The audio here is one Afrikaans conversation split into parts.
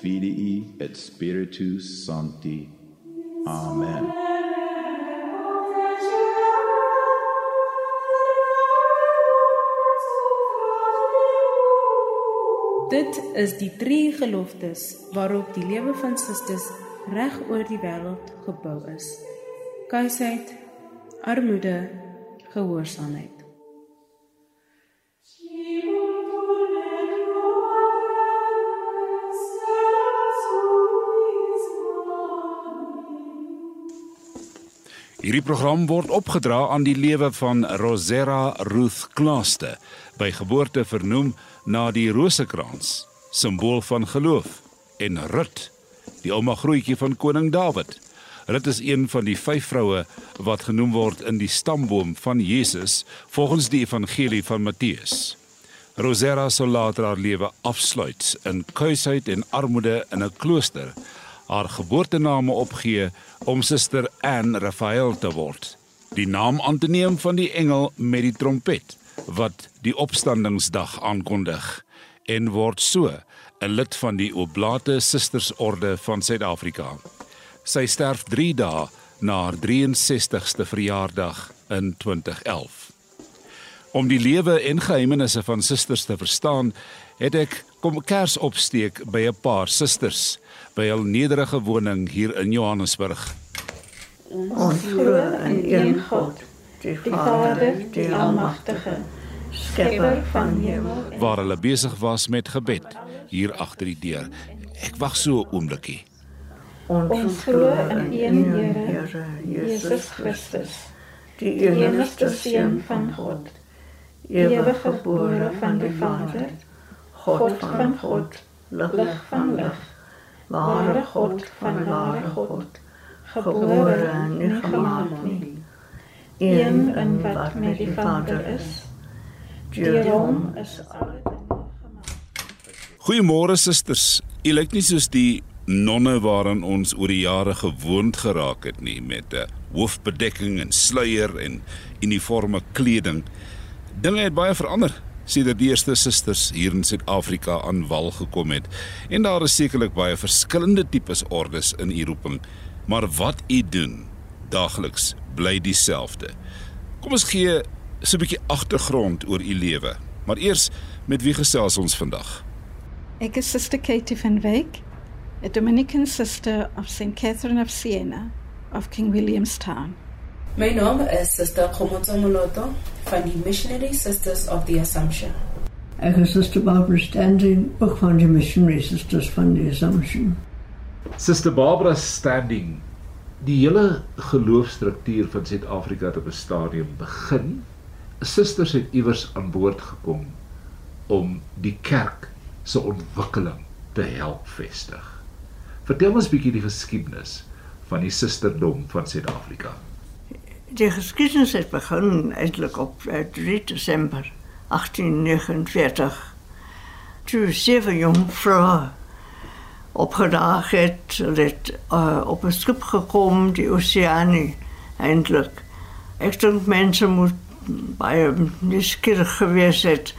Filii et Spiritus Sancti. Amen. Dit is die drie geloftes waarop die lewe van susters reg oor die wêreld gebou is. Kuisheid, armoede, gehoorsaamheid. Hierdie program word opgedra aan die lewe van Rosera Ruth Klaaste, by geboorte vernoem na die rosekrans, simbool van geloof, en Rut, die ouma grootjie van koning Dawid. Rut is een van die vyf vroue wat genoem word in die stamboom van Jesus volgens die evangelie van Matteus. Rosera sou later haar lewe afsluit in kuisheid en armoede in 'n klooster haar geboortename opgee om suster Anne Raphael te word. Die naam aan te neem van die engel met die trompet wat die opstandingsdag aankondig en word so 'n lid van die Oblate Sustersorde van Suid-Afrika. Sy sterf 3 dae na haar 63ste verjaardag in 2011. Om die lewe en geheimenisse van susters te verstaan, het ek kom kers opsteek by 'n paar susters by hul nederige woning hier in Johannesburg. Ons glo in een God, die Vader, die Almagtige, Skepper van hemel. Waar hulle besig was met gebed hier agter die deur. Ek wag so 'n oombliekie. Ons glo in een Here, Jesus Christus, die enigste seun van God, ewig gebore van die Vader, God van God, lig van lig ware God van ware God, gebore en nie gemaak nie. Een in wat met die Vader is. Deur hom is alle dinge gemaak. Goeiemôre susters. U lyk nie soos die nonne waaraan ons oor die jare gewoond geraak het nie met 'n hoofbedekking en sluier en uniforme kleding. Dinge het baie verander sedert die eerste susters hier in Suid-Afrika aan wal gekom het. En daar is sekerlik baie verskillende tipes ordes in u roeping, maar wat u doen daagliks bly dieselfde. Kom ons gee so 'n bietjie agtergrond oor u lewe. Maar eers, met wie gesels ons vandag? Ek is Sister Katie van Wyk, a Dominican sister of St. Catherine of Siena of King Williamstown. My naam is Suster Khomotso Moloto van die Missionary Sisters of the Assumption. Ek is Sister Barbara Standing, ook van die Missionary Sisters van die Assumption. Suster Barbara Standing. Die hele geloofstruktuur van Suid-Afrika het op 'n stadium begin. Susters het iewers aan boord gekom om die kerk se ontwikkeling te help vestig. Vertel ons 'n bietjie die geskiedenis van die susterdom van Suid-Afrika. Die geskiedenis het begin eintlik op uh, 3 Desember 1849. Toe sewe jong vroue opgedaag het, het uh, op 'n skip gekom, die Oceanie eintlik. Ek dink mense moet baie nuuskierig gewees het.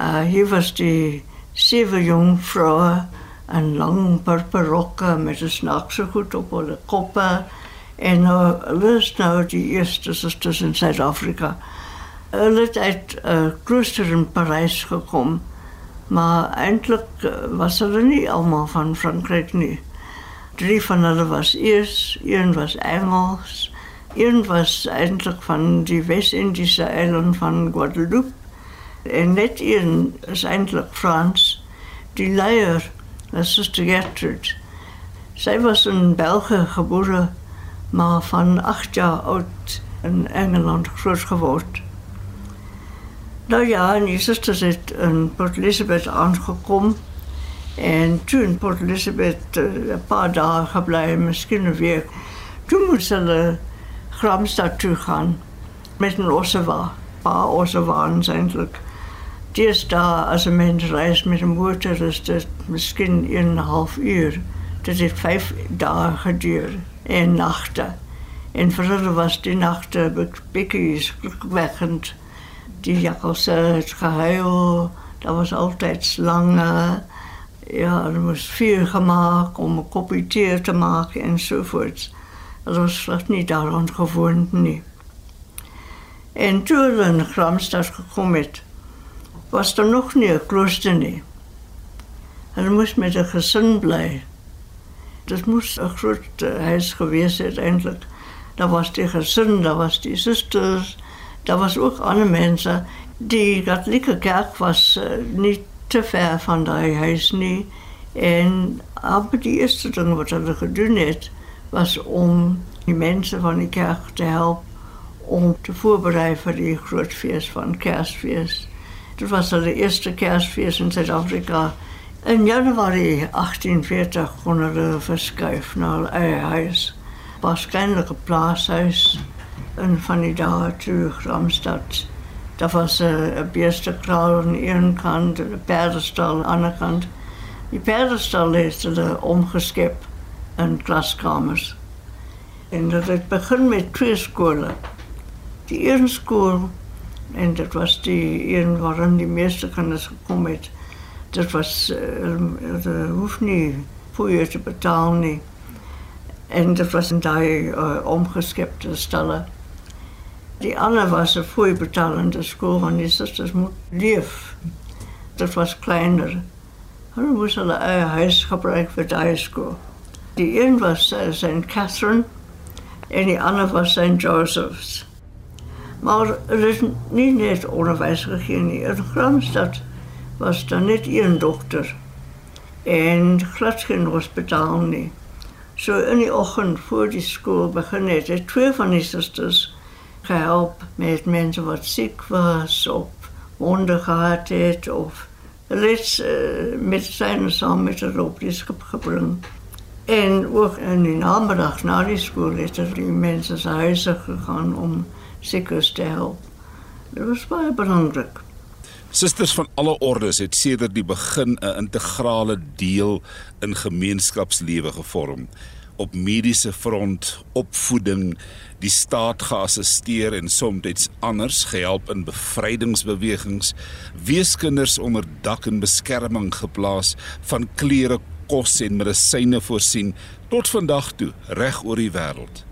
Uh, hier was die sewe jong vroue en lang purperrokke met 'n snaakse goed op hulle koppe En uh, hulle is nou die eerste susters in Suid-Afrika. Hulle het uit 'n uh, klooster in Parys gekom. Maar eintlik uh, was hulle nie almal van Frankryk nie. Drie van hulle was eers, een was Engels, een was eintlik van die Wes-Indiese eiland van Guadeloupe. En net een is eintlik Frans. Die leier was Sister Gertrude. Sy was in België gebore maar van 8 jaar oud in Engeland groot geword. Nou ja, en die zusters het in Port Elizabeth aangekomen. En toen Port Elizabeth uh, een paar dagen gebleven, misschien een week. Toen moesten ze Gramstad toe gaan met een ossewa. Een paar ossewaans eigenlijk. Die is daar, als een mens reist met een motor, is dat misschien een half uur. Dat heeft vijf dagen geduurd en nachten. En verder was die nachten bekijswekkend. Die jakkalsen, het gehuil, dat was altijd slangen. Ja, er moest vuur gemaakt om een kopje te maken enzovoort. Dat was slecht niet daaraan gewoon, nee. En toen in Gramstad gekomen was er nog niet een klooster, nee. En moest met een gezin blijven. Dat moest een groot huis geweest zijn, eindelijk. Daar was die gezin, daar was die zusters, daar was ook andere mensen. Die katholieke kerk was uh, niet te ver van dat huis niet. En aber die eerste ding wat ze gedaan heeft, was om die mensen van die kerk te helpen om te voorbereiden voor die grootfeest van kerstfeest. Dat was de eerste kerstfeest in Zuid-Afrika. In januari 1840 konden we verschuiven naar het eigen huis. Waarschijnlijk een plaatshuis. En van die dagen terug Ramstad. Dat was uh, een beestenkraal aan de ene kant, een paardenstal aan de andere kant. Die paardenstal heeft ze omgeschept in klaskamers. En dat het begon met twee scholen. Die eerste school, en dat was die een waarin die meeste kinderen gekomen zijn, dat was, uh, dat hoeft niet voor je te betalen. Nie. En dat was een daar uh, omgeskepte stallen. Die andere was een voorbetalende school, want die zusters moet lief. Dat was kleiner. Dan moest hulle eigen huis gebruiken voor die school. Die een was St. Catherine en die andere was St. Joseph's. Maar er is niet net onderwijs gegeven. In Gramstad was er net één dokter. En glad geen hospitaal niet. Zo in die ochtend voor die school begon het, twee van die zusters gehelpen met mensen wat ziek was of wonden gehad heeft of reeds uh, met zijn samen met de loopjes gebracht. En ook in die namiddag na die school is er die mensen huizen gegaan om ziekers te helpen. Dat was baie belangrijk. Susters van alle ordes het sedert die begin 'n integrale deel in gemeenskapslewe gevorm op mediese front, opvoeding, die staat geassisteer en soms anders gehelp in bevrydingsbewegings, weeskinders onder dak en beskerming geplaas, van klere, kos en medisyne voorsien tot vandag toe reg oor die wêreld.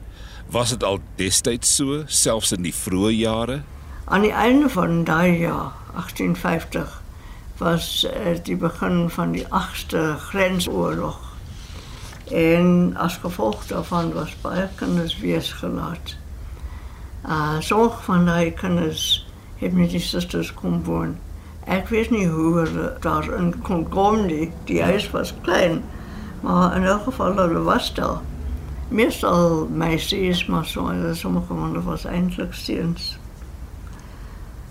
Was dit al destyds so, selfs in die vroeë jare? Aan die einde van daai jaar 1850 was uh, die begin van die 8ste grensoorlog. En as gevolg daarvan was baie kinders weesgelaat. Uh sommige van daai kinders het met die susters kom woon. Ek weet nie hoe hulle daarin kon kom nie. Die huis was klein, maar in elk geval hulle was daar. Meestal meisies, maar sommige van hulle was eintlik seuns.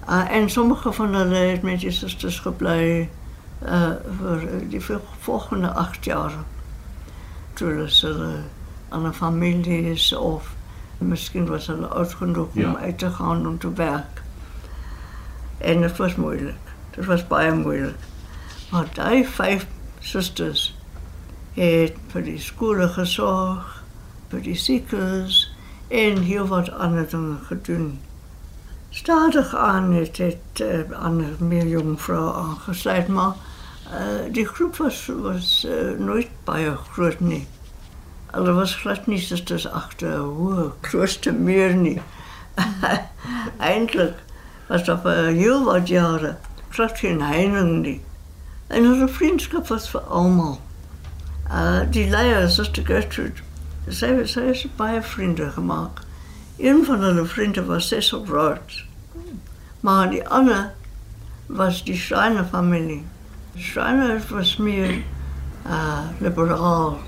Uh, en sommige van hulle het met die susters gebly uh vir die volgende 8 jaar. Toe hulle aan 'n familie is of miskien was hulle oud genoeg ja. om uit te gaan om te werk. En dit was moeilik. Dit was baie moeilik. Maar daai vyf susters het vir die skole gesorg, vir die siekes en heel wat ander dinge gedoen stadig aan het het uh, aan meer jong vrouw aangesluit, maar uh, die groep was, was uh, nooit baie groot nie. Was glad nie sisters agter klooster meer nie. Eindelijk was dat vir heel wat jare glad geen heining nie. En hulle vriendskap was vir almal. Uh, die leier, Sister Gertrude, sy, sy is baie vriende gemaakt. Een van hulle vriende was Cecil Rhodes. Maar die ander was die Schreiner familie. Schreiner was meer uh, liberaal.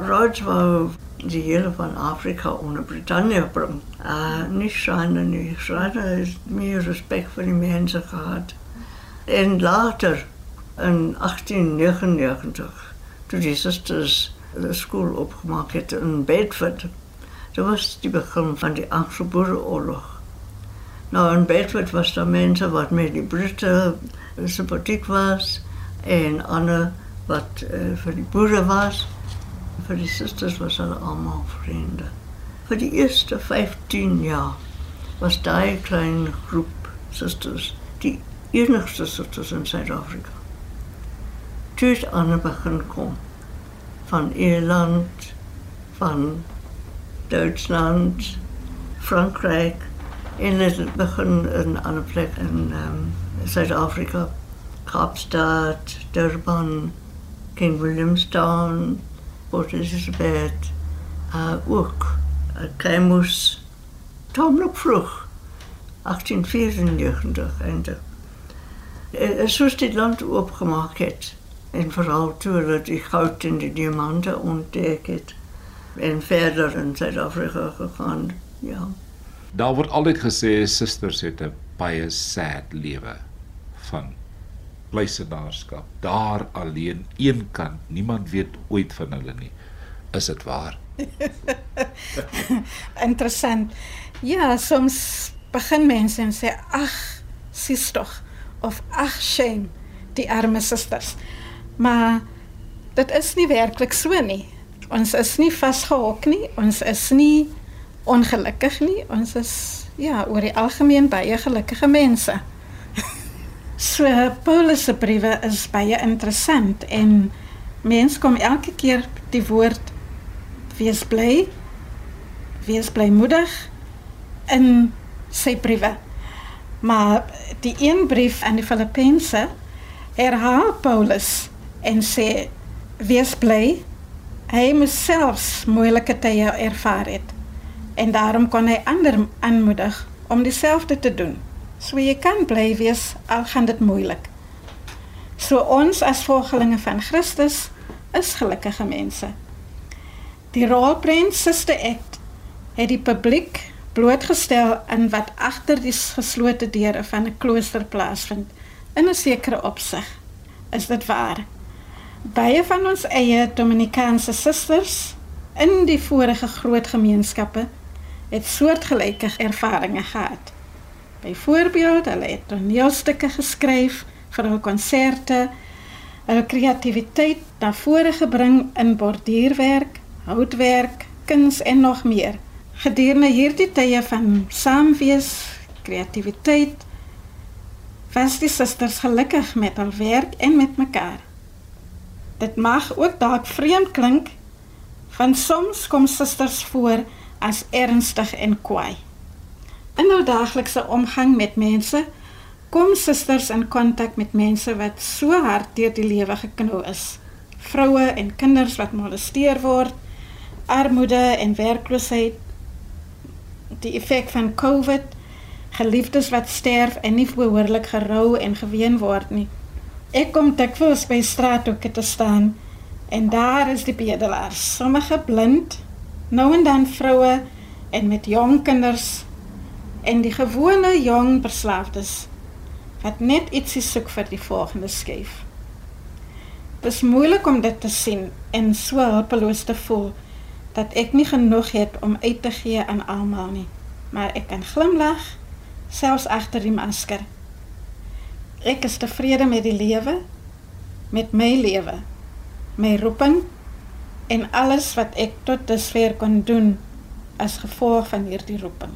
Rhodes wou die hele van Afrika onder Britannië brengen. Uh, niet Schreiner nie. Schreiner heeft meer respect voor die mensen gehad. En later, in 1899, toen die zusters de school opgemaakt hebben in Bedford, dat was die begin van die Anglo-Boerenoorlog. Nou, in Bedford was daar mensen wat met die Britten sympathiek was en ander wat uh, voor die boeren was. Voor die zusters was hulle allemaal vrienden. Voor die eerste 15 jaar was die kleine groep zusters die enigste zusters in Zuid-Afrika. toe het ander begin kom van Ierland, van Duitsland, Frankryk en het begin in 'n ander plek in ehm um, Suid-Afrika, Kaapstad, Durban, King Williamstown, Port Elizabeth, uh, ook uh, Kemus, tamelijk vroeg, 1894 eindelijk. En zoals dit land opgemaakt heeft, en vooral toen het die goud en die diamanten ontdekt en verder in Zuid-Afrika gegaan, ja. Daar word altyd gesê susters het 'n baie sad lewe van pleisienaarskap. Daar alleen een kant, niemand weet ooit van hulle nie. Is dit waar? Interessant. Ja, soms begin mense en sê ag, sis tog of ag shame die arme susters. Maar dit is nie werklik so nie. Ons is nie vasgehok nie. Ons is nie ongelukkig nie. Ons is ja, oor die algemeen baie gelukkige mense. so Paulus se briewe is baie interessant en mens kom elke keer die woord wees bly wees blymoedig in sy briewe. Maar die een brief aan die Filippense herhaal Paulus en sê wees bly hy homself moeilike tye ervaar het en daarom kon hy ander aanmoedig om dieselfde te doen. So jy kan bly wees al gaan dit moeilik. So ons as volgelinge van Christus is gelukkige mense. Die rolprent Sister Act het die publiek blootgestel aan wat agter die geslote deure van 'n klooster plaasvind in 'n sekere opsig. Is dit waar? Baie van ons eie Dominikaanse susters in die vorige groot gemeenskappe het soortgelyke ervarings gehad. Byvoorbeeld, hulle het toneelstukke geskryf vir hul konserte, hul kreatiwiteit na vore gebring in borduurwerk, houtwerk, kuns en nog meer. Gedurende hierdie tye van saamwees, kreatiwiteit, was die susters gelukkig met hul werk en met mekaar. Dit mag ook dalk vreemd klink, van soms kom susters voor as ernstig en kwaai. In hul daaglikse omgang met mense kom susters in kontak met mense wat so hard deur die lewe geknou is. Vroue en kinders wat molesteer word, armoede en werkloosheid, die effek van COVID, geliefdes wat sterf en nie behoorlik gerou en geween word nie. Ek kom dikwels by straathoeke te staan en daar is die bedelaars, sommige blind, nou en dan vroue en met jong kinders en die gewone jong verslaafdes wat net ietsie soek vir die volgende skuif. Dit is moeilik om dit te sien en so hulpeloos te voel dat ek nie genoeg het om uit te gee aan almal nie, maar ek kan glimlag selfs agter die masker. Ek is tevrede met die lewe, met my lewe, my roeping en alles wat ek tot dusver kon doen as gevolg van hierdie roeping.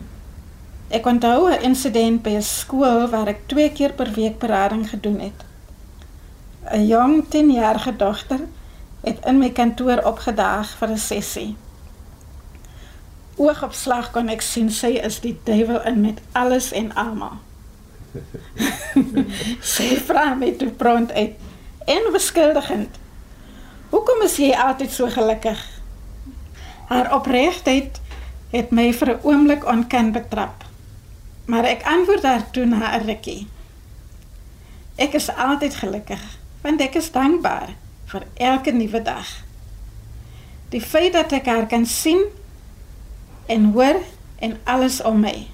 Ek onthou 'n insident by 'n skool waar ek twee keer per week berading gedoen het. 'n Jong 10-jarige dogter het in my kantoor opgedaag vir 'n sessie oogopslag kon ek sien sy is die duiwel in met alles en almal. Sy vra my toe pront uit en beskuldigend. Hoekom is jy altyd so gelukkig? Haar opregtheid het my vir 'n oomblik onken betrap. Maar ek antwoord haar toe na 'n rukkie. Ek is altyd gelukkig want ek is dankbaar vir elke nuwe dag. Die feit dat ek haar kan sien en hoor en alles om my.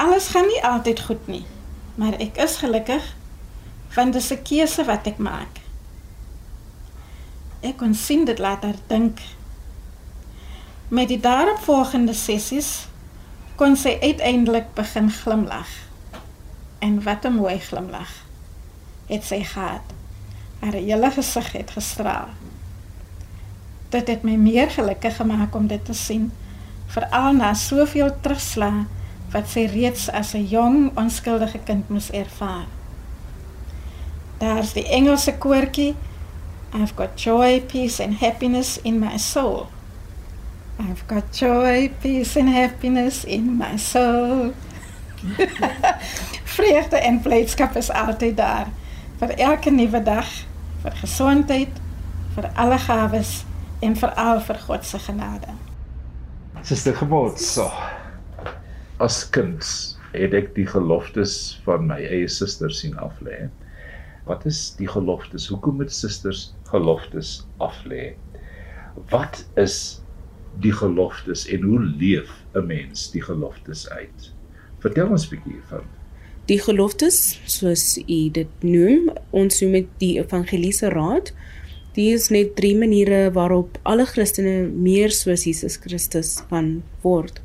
Alles gaan nie altyd goed nie, maar ek is gelukkig want dit is 'n keuse wat ek maak. Ek kon sien dit laat haar dink. Met die daaropvolgende sessies kon sy uiteindelik begin glimlag. En wat 'n mooi glimlag het sy gehad. Haar hele gesig het gestraal dit het my meer gelukkig gemaak om dit te sien veral na soveel terugslag wat sy reeds as 'n jong onskuldige kind moes ervaar Daar's die Engelse koortjie. I've got joy, peace and happiness in my soul. I've got joy, peace and happiness in my soul. Vreugde en blydskap is altyd daar vir elke nuwe dag, vir gesondheid, vir alle gawes en veral vir God se genade. Suster Gebod, so. As kind het ek die geloftes van my eie susters sien aflê. Wat is die geloftes? Hoekom moet susters geloftes aflê? Wat is die geloftes en hoe leef 'n mens die geloftes uit? Vertel ons 'n bietjie van Die geloftes, soos u dit noem, ons noem dit die evangeliese raad. Die is net drie maniere waarop alle Christene meer soos Jesus Christus kan word.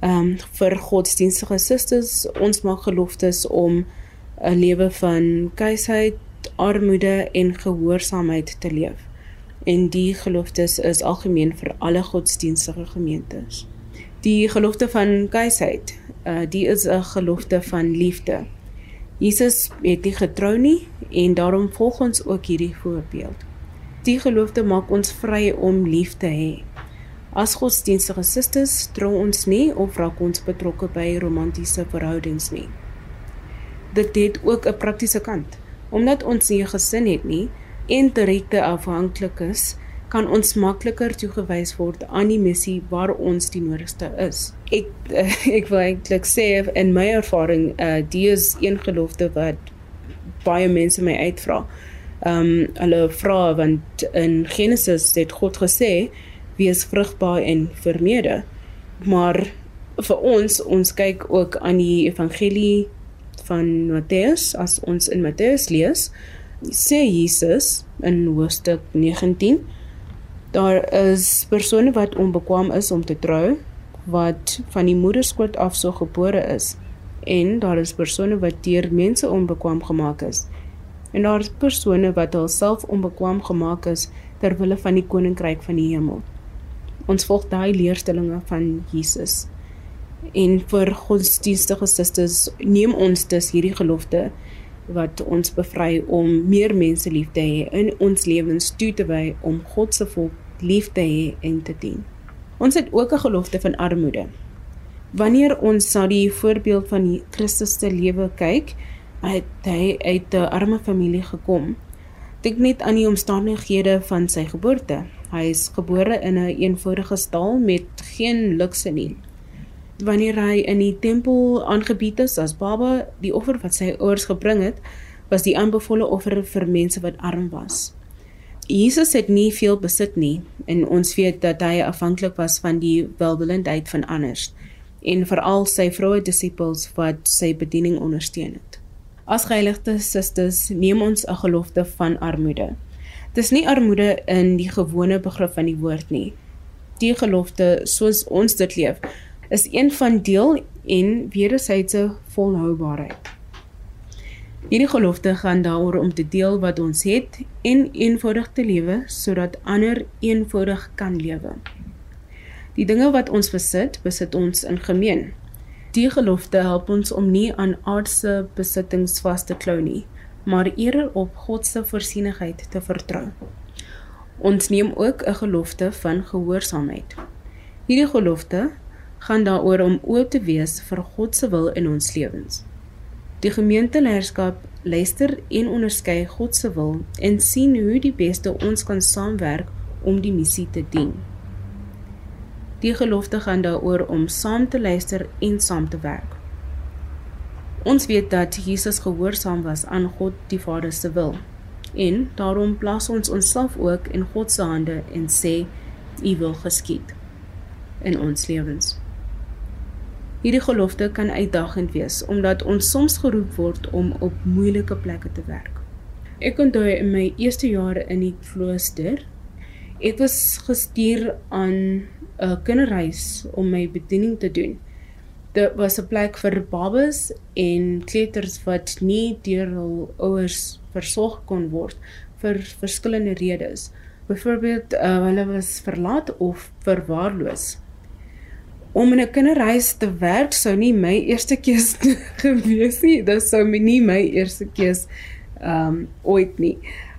Ehm um, vir godsdienstige susters, ons maak geloftes om 'n lewe van kuisheid, armoede en gehoorsaamheid te leef. En die geloftes is algemeen vir alle godsdienstige gemeentes. Die gelofte van kuisheid, uh die is 'n gelofte van liefde. Jesus het nie getrou nie en daarom volg ons ook hierdie voorbeeld. Die gelofte maak ons vry om lief te hê. As godsdienstige susters trou ons nie of raak ons betrokke by romantiese verhoudings nie. Dit het ook 'n praktiese kant. Omdat ons nie 'n gesin het nie en direkte afhanklik is, kan ons makliker toegewys word aan die missie waar ons die nodigste is. Ek ek wil eintlik sê in my ervaring, uh die is een gelofte wat baie mense my uitvra. Um hulle vra want in Genesis het God gesê wees vrugbaar en vermeerder. Maar vir ons, ons kyk ook aan die evangelie van Matteus as ons in Matteus lees, sê Jesus in hoofstuk 19 daar is persone wat onbekwaam is om te trou wat van die moederskoot af so gebore is en daar is persone wat deur mense onbekwaam gemaak is en daar is persone wat hulself onbekwaam gemaak is ter wille van die koninkryk van die hemel ons volg daai leerstellings van Jesus en vir godsdienstige susters neem ons dus hierdie gelofte wat ons bevry om meer mense lief te hê in ons lewens toe te wy om God se volk lief te hê en te dien. Ons het ook 'n gelofte van armoede. Wanneer ons na die voorbeeld van Christus se lewe kyk, het hy uit 'n arme familie gekom. Dink net aan die omstandighede van sy geboorte. Hy is gebore in 'n een eenvoudige stal met geen lukse nie wanneer hy in die tempel aangebied is as baba, die offer wat sy ouers gebring het, was die aanbevole offer vir mense wat arm was. Jesus het nie veel besit nie en ons weet dat hy afhanklik was van die welwillendheid van ander en veral sy vroue disippels wat sy bediening ondersteun het. As geheiligde susters neem ons 'n gelofte van armoede. Dis nie armoede in die gewone begrip van die woord nie. Die gelofte soos ons dit leef, is een van deel en wederwysige volhoubaarheid. Hierdie gelofte gaan daaroor om te deel wat ons het en eenvoudig te lewe sodat ander eenvoudig kan lewe. Die dinge wat ons besit, besit ons in gemeen. Die gelofte help ons om nie aan aardse besittings vas te klou nie, maar eerder op God se voorsienigheid te vertrou. Ons neem ook 'n gelofte van gehoorsaamheid. Hierdie gelofte gaan daaroor om oop te wees vir God se wil in ons lewens. Die gemeenteleierskap luister en onderskei God se wil en sien hoe die beste ons kan saamwerk om die missie te dien. Die gelofte gaan daaroor om saam te luister en saam te werk. Ons weet dat Jesus gehoorsaam was aan God die Vader se wil en daarom plaas ons onsself ook in God se hande en sê U wil geskied in ons lewens. Hierdie gelofte kan uitdagend wees omdat ons soms geroep word om op moeilike plekke te werk. Ek onthou in my eerste jare in die klooster, ek was gestuur aan 'n kinderreis om my bediening te doen. Dit was 'n plek vir babas en kleuters wat nie deur hul ouers versorg kon word vir verskillende redes. Byvoorbeeld, uh, hulle was verlaat of verwaarloos om in 'n kinderhuis te werk sou nie my eerste keus gewees nie. Dit sou my nie my eerste keus ehm um, ooit nie.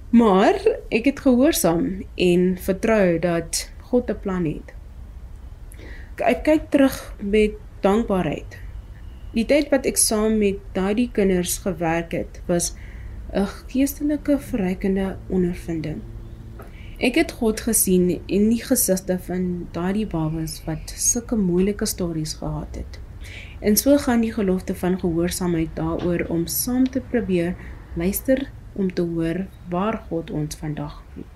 Maar ek het gehoorsaam en vertrou dat God 'n plan het. Ek kyk terug met dankbaarheid. Die tyd wat ek saam met daardie kinders gewerk het, was 'n geestelike verrykende ondervinding. Ek het God gesien in die gesigte van daardie babas wat sulke moeilike stories gehad het. En so gaan die gelofte van gehoorsaamheid daaroor om saam te probeer luister om te hoor waar God ons vandag roep.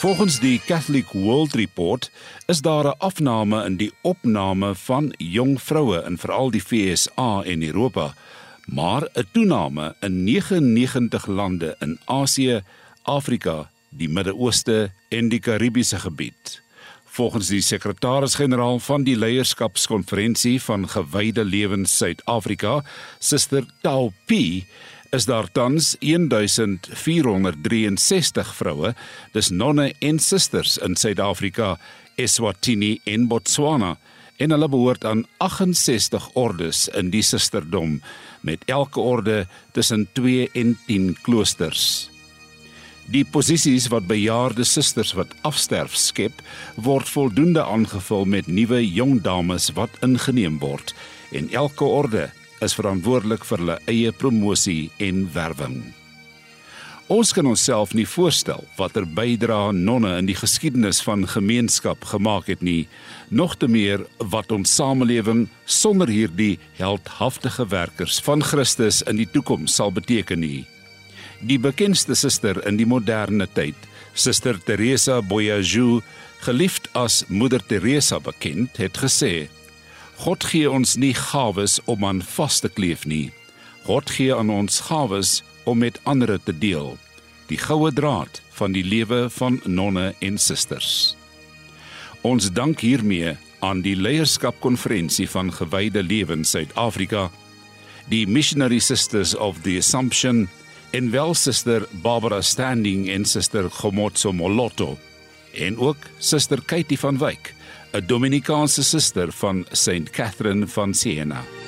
Volgens die Catholic World Report is daar 'n afname in die opname van jong vroue in veral die FSA en Europa, maar 'n toename in 99 lande in Asië, Afrika, die Midde-Ooste en die Karibiese gebied. Volgens die sekretaris-generaal van die leierskapskonferensie van Gewyde Lewens Suid-Afrika, Suster Tao P, is daar tans 1463 vroue, dis nonne en susters in Suid-Afrika, Eswatini en Botswana en hulle behoort aan 68 ordes in die susterdom met elke orde tussen 2 en 10 kloosters. Die posisies wat bejaarde susters wat afsterf skep, word voldoende aangevul met nuwe jong dames wat ingeneem word en elke orde is verantwoordelik vir hulle eie promosie en werwing. Ons kan onsself nie voorstel watter bydrae nonne in die geskiedenis van gemeenskap gemaak het nie, nog te meer wat ons samelewing sonder hierdie heldhaftige werkers van Christus in die toekoms sal beteken nie. Die bekendste suster in die moderne tyd, Suster Teresa Boyajou, geliefd as Moeder Teresa bekend, het gesê: God gee ons nie gawes om aan vas te kleef nie. God gee aan ons gawes om met ander te deel. Die goue draad van die lewe van nonne en susters. Ons dank hiermee aan die leierskapkonferensie van gewyde lewens Suid-Afrika, die Missionary Sisters of the Assumption en wel Suster Barbara Standing en Suster Gomotso Moloto en ook Suster Katie van Wyk, 'n Dominikaanse suster van St Catherine van Siena.